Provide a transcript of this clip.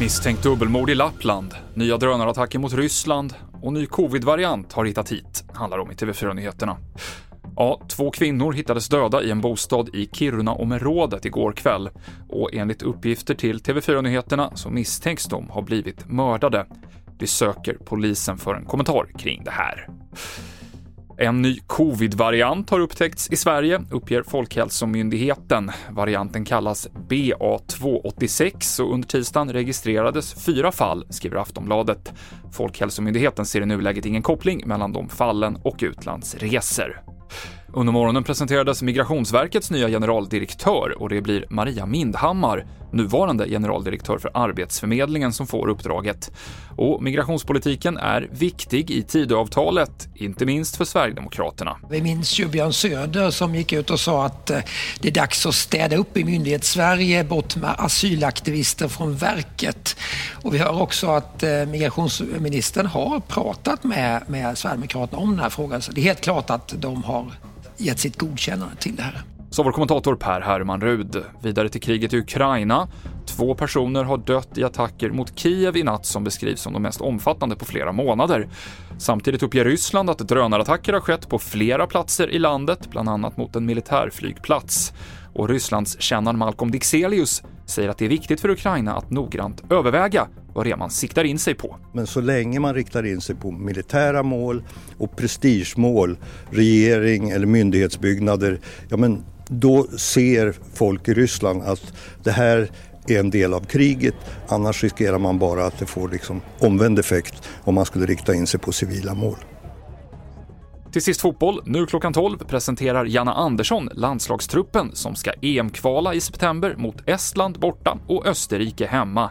Misstänkt dubbelmord i Lappland, nya drönarattacker mot Ryssland och ny covid-variant har hittat hit, handlar om i TV4-nyheterna. Ja, två kvinnor hittades döda i en bostad i Kiruna-området igår kväll och enligt uppgifter till TV4-nyheterna så misstänks de ha blivit mördade. Vi söker polisen för en kommentar kring det här. En ny covid-variant har upptäckts i Sverige, uppger Folkhälsomyndigheten. Varianten kallas BA286 och under tisdagen registrerades fyra fall, skriver Aftonbladet. Folkhälsomyndigheten ser i nuläget ingen koppling mellan de fallen och utlandsresor. Under morgonen presenterades Migrationsverkets nya generaldirektör och det blir Maria Mindhammar, nuvarande generaldirektör för Arbetsförmedlingen, som får uppdraget. Och migrationspolitiken är viktig i Tidöavtalet, inte minst för Sverigedemokraterna. Vi minns ju Björn Söder som gick ut och sa att eh, det är dags att städa upp i myndighets-Sverige, bort med asylaktivister från verket. Och vi hör också att eh, migrationsministern har pratat med, med Sverigedemokraterna om den här frågan, så det är helt klart att de har gett sitt godkännande till det här. Så vår kommentator Per Herman Rud. Vidare till kriget i Ukraina. Två personer har dött i attacker mot Kiev i natt som beskrivs som de mest omfattande på flera månader. Samtidigt uppger Ryssland att drönarattacker har skett på flera platser i landet, bland annat mot en militärflygplats. Och Rysslands kännaren Malcolm Dixelius säger att det är viktigt för Ukraina att noggrant överväga vad det är man siktar in sig på. Men så länge man riktar in sig på militära mål och prestigemål, regering eller myndighetsbyggnader, ja men då ser folk i Ryssland att det här är en del av kriget. Annars riskerar man bara att det får liksom omvänd effekt om man skulle rikta in sig på civila mål. Till sist fotboll. Nu klockan 12 presenterar Janna Andersson landslagstruppen som ska EM-kvala i september mot Estland borta och Österrike hemma.